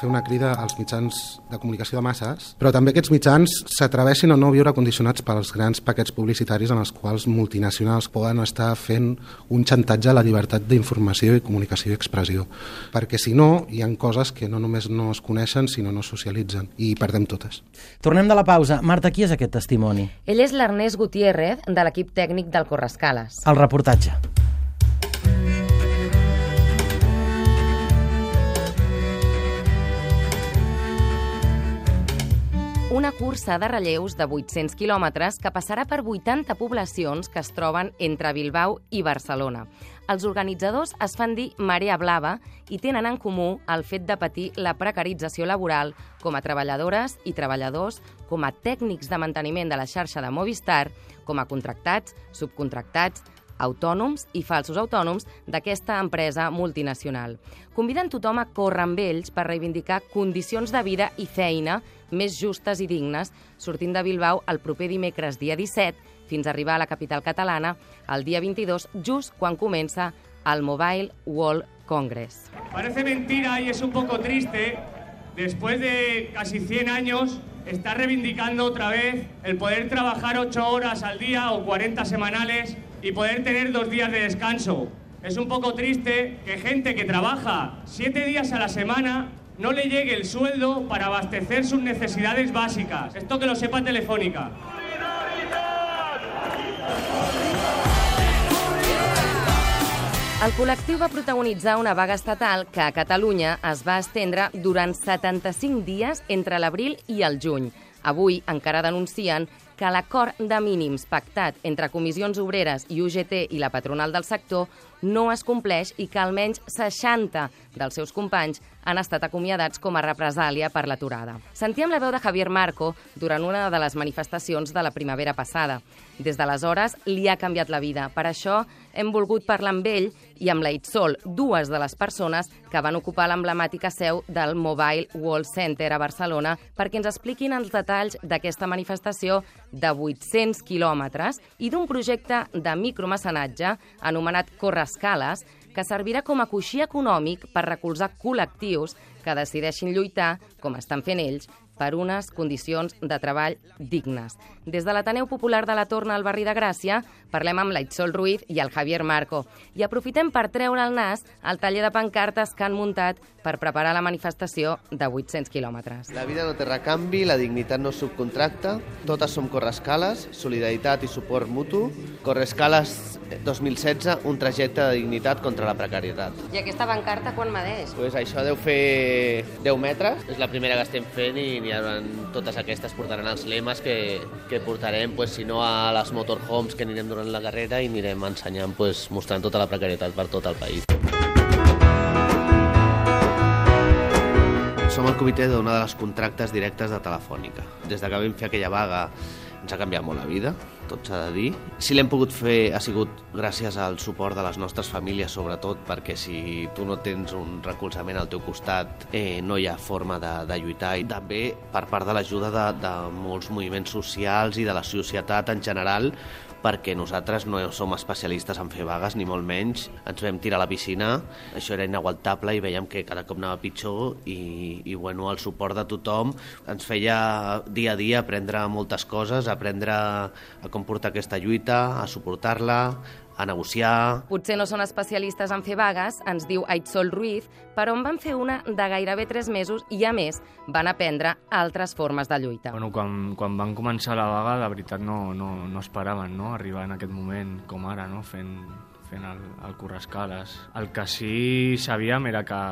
fer una crida als mitjans de comunicació de masses, però també aquests mitjans s'atreveixin a no viure condicionats pels grans paquets publicitaris en els quals multinacionals poden estar fent un xantatge a la llibertat d'informació i comunicació i expressió. Perquè si no, hi han coses que no només no es coneixen, sinó no socialitzen, i perdem totes. Tornem de la pausa. Marta, qui és aquest testimoni? Ell és l'Ernest Gutiérrez, de l'equip tècnic del Correscales. El reportatge. Una cursa de relleus de 800 quilòmetres que passarà per 80 poblacions que es troben entre Bilbao i Barcelona. Els organitzadors es fan dir Marea Blava i tenen en comú el fet de patir la precarització laboral com a treballadores i treballadors, com a tècnics de manteniment de la xarxa de Movistar, com a contractats, subcontractats, autònoms i falsos autònoms d'aquesta empresa multinacional. Conviden tothom a córrer amb ells per reivindicar condicions de vida i feina més justes i dignes, sortint de Bilbao el proper dimecres dia 17 fins a arribar a la capital catalana el dia 22, just quan comença el Mobile World Congress. Parece mentira y es un poco triste, después de casi 100 años, está reivindicando otra vez el poder trabajar 8 horas al día o 40 semanales y poder tener dos días de descanso. Es un poco triste que gente que trabaja siete días a la semana no le llegue el sueldo para abastecer sus necesidades básicas. Esto que lo sepa Telefónica. El col·lectiu va protagonitzar una vaga estatal que a Catalunya es va estendre durant 75 dies entre l'abril i el juny. Avui encara denuncien que l'acord de mínims pactat entre comissions obreres i UGT i la patronal del sector no es compleix i que almenys 60 dels seus companys han estat acomiadats com a represàlia per l'aturada. Sentíem la veu de Javier Marco durant una de les manifestacions de la primavera passada. Des d'aleshores li ha canviat la vida. Per això hem volgut parlar amb ell i amb la Itzol, dues de les persones que van ocupar l'emblemàtica seu del Mobile World Center a Barcelona perquè ens expliquin els detalls d'aquesta manifestació de 800 quilòmetres i d'un projecte de micromecenatge anomenat Correscales que servirà com a coixí econòmic per recolzar col·lectius que decideixin lluitar, com estan fent ells, per unes condicions de treball dignes. Des de l'Ateneu Popular de la Torna al barri de Gràcia parlem amb l'Aitzol Ruiz i el Javier Marco i aprofitem per treure el nas al taller de pancartes que han muntat per preparar la manifestació de 800 quilòmetres. La vida no té recanvi, la dignitat no subcontracta, totes som correscales, solidaritat i suport mutu. Correscales 2016, un trajecte de dignitat contra la precarietat. I aquesta pancarta quan medeix? Pues això deu fer 10 metres, és la primera que estem fent i n'hi ha totes aquestes portaran els lemes que, que portarem, pues, si no a les motorhomes que anirem durant la carrera i anirem ensenyant, pues, mostrant tota la precarietat per tot el país. Som el comitè d'una de les contractes directes de Telefònica. Des de que vam fer aquella vaga ens ha canviat molt la vida, tot s'ha de dir. Si l'hem pogut fer ha sigut gràcies al suport de les nostres famílies, sobretot, perquè si tu no tens un recolzament al teu costat eh, no hi ha forma de, de lluitar. I també per part de l'ajuda de, de molts moviments socials i de la societat en general, perquè nosaltres no som especialistes en fer vagues, ni molt menys. Ens vam tirar a la piscina, això era inaguantable i veiem que cada cop anava pitjor i, i bueno, el suport de tothom ens feia dia a dia aprendre moltes coses, aprendre a com portar aquesta lluita, a suportar-la, a negociar... Potser no són especialistes en fer vagues, ens diu Aitzol Ruiz, però en van fer una de gairebé tres mesos i, a més, van aprendre altres formes de lluita. Bueno, quan, quan van començar la vaga, la veritat no, no, no esperaven no? arribar en aquest moment com ara, no? fent, fent el, el Correscales. El que sí sabíem era que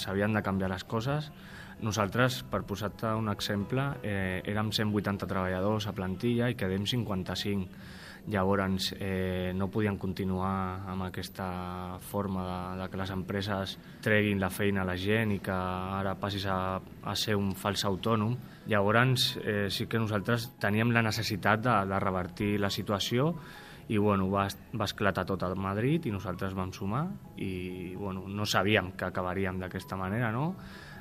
s'havien de canviar les coses. Nosaltres, per posar-te un exemple, eh, érem 180 treballadors a plantilla i quedem 55 Llavors, eh, no podien continuar amb aquesta forma de, de que les empreses treguin la feina a la gent i que ara passis a, a ser un fals autònom. Llavors, eh, sí que nosaltres teníem la necessitat de, de revertir la situació i bueno, va, va esclatar tot a Madrid i nosaltres vam sumar i bueno, no sabíem que acabaríem d'aquesta manera, no?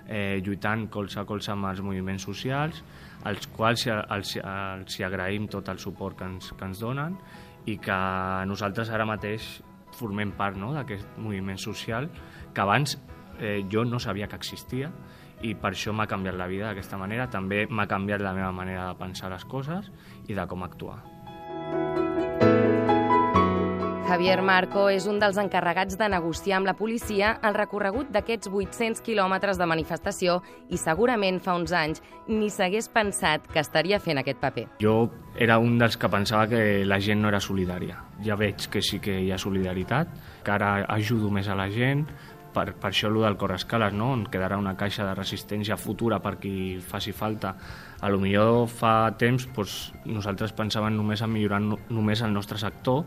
Eh, lluitant colze a colze amb els moviments socials, als quals els, els, els agraïm tot el suport que ens, que ens donen i que nosaltres ara mateix formem part no, d'aquest moviment social que abans eh, jo no sabia que existia i per això m'ha canviat la vida d'aquesta manera. També m'ha canviat la meva manera de pensar les coses i de com actuar. Javier Marco és un dels encarregats de negociar amb la policia el recorregut d'aquests 800 quilòmetres de manifestació i segurament fa uns anys ni s'hagués pensat que estaria fent aquest paper. Jo era un dels que pensava que la gent no era solidària. Ja veig que sí que hi ha solidaritat, que ara ajudo més a la gent, per, per això el del Correscales, no? on quedarà una caixa de resistència futura per qui faci falta. A lo millor fa temps doncs, nosaltres pensàvem només en millorar no, només el nostre sector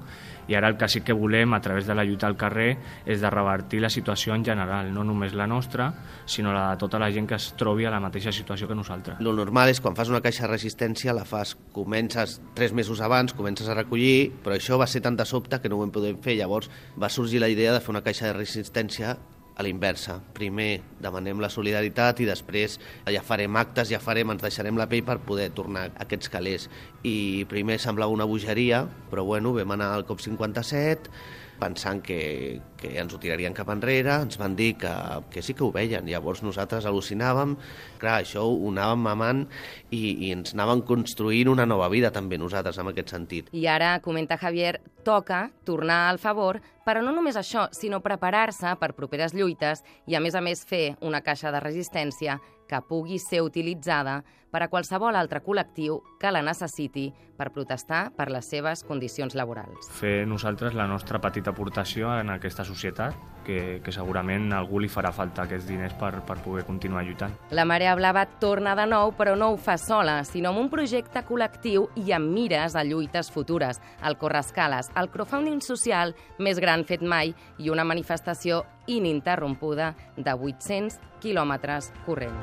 i ara el que sí que volem a través de la lluita al carrer és de revertir la situació en general, no només la nostra, sinó la de tota la gent que es trobi a la mateixa situació que nosaltres. Lo normal és quan fas una caixa de resistència la fas, comences tres mesos abans, comences a recollir, però això va ser tan de sobte que no ho hem pogut fer. Llavors va sorgir la idea de fer una caixa de resistència a l'inversa. Primer demanem la solidaritat i després ja farem actes, ja farem, ens deixarem la pell per poder tornar aquests calés. I primer semblava una bogeria, però bueno, vam anar al COP57 pensant que, que ens ho tirarien cap enrere, ens van dir que, que sí que ho veien. Llavors nosaltres al·lucinàvem, clar, això ho anàvem mamant i, i ens anàvem construint una nova vida també nosaltres en aquest sentit. I ara, comenta Javier, toca tornar al favor, però no només això, sinó preparar-se per properes lluites i, a més a més, fer una caixa de resistència que pugui ser utilitzada per a qualsevol altre col·lectiu que la necessiti per protestar per les seves condicions laborals. Fer nosaltres la nostra petita aportació en aquesta societat, que, que segurament a algú li farà falta aquests diners per, per poder continuar lluitant. La Marea Blava torna de nou, però no ho fa sola, sinó amb un projecte col·lectiu i amb mires a lluites futures. El Correscales, el crowdfunding social més gran fet mai i una manifestació ininterrompuda de 800 quilòmetres corrent.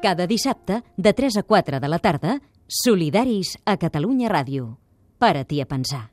Cada dissabte, de 3 a 4 de la tarda, Solidaris a Catalunya Ràdio. Para-t'hi a pensar.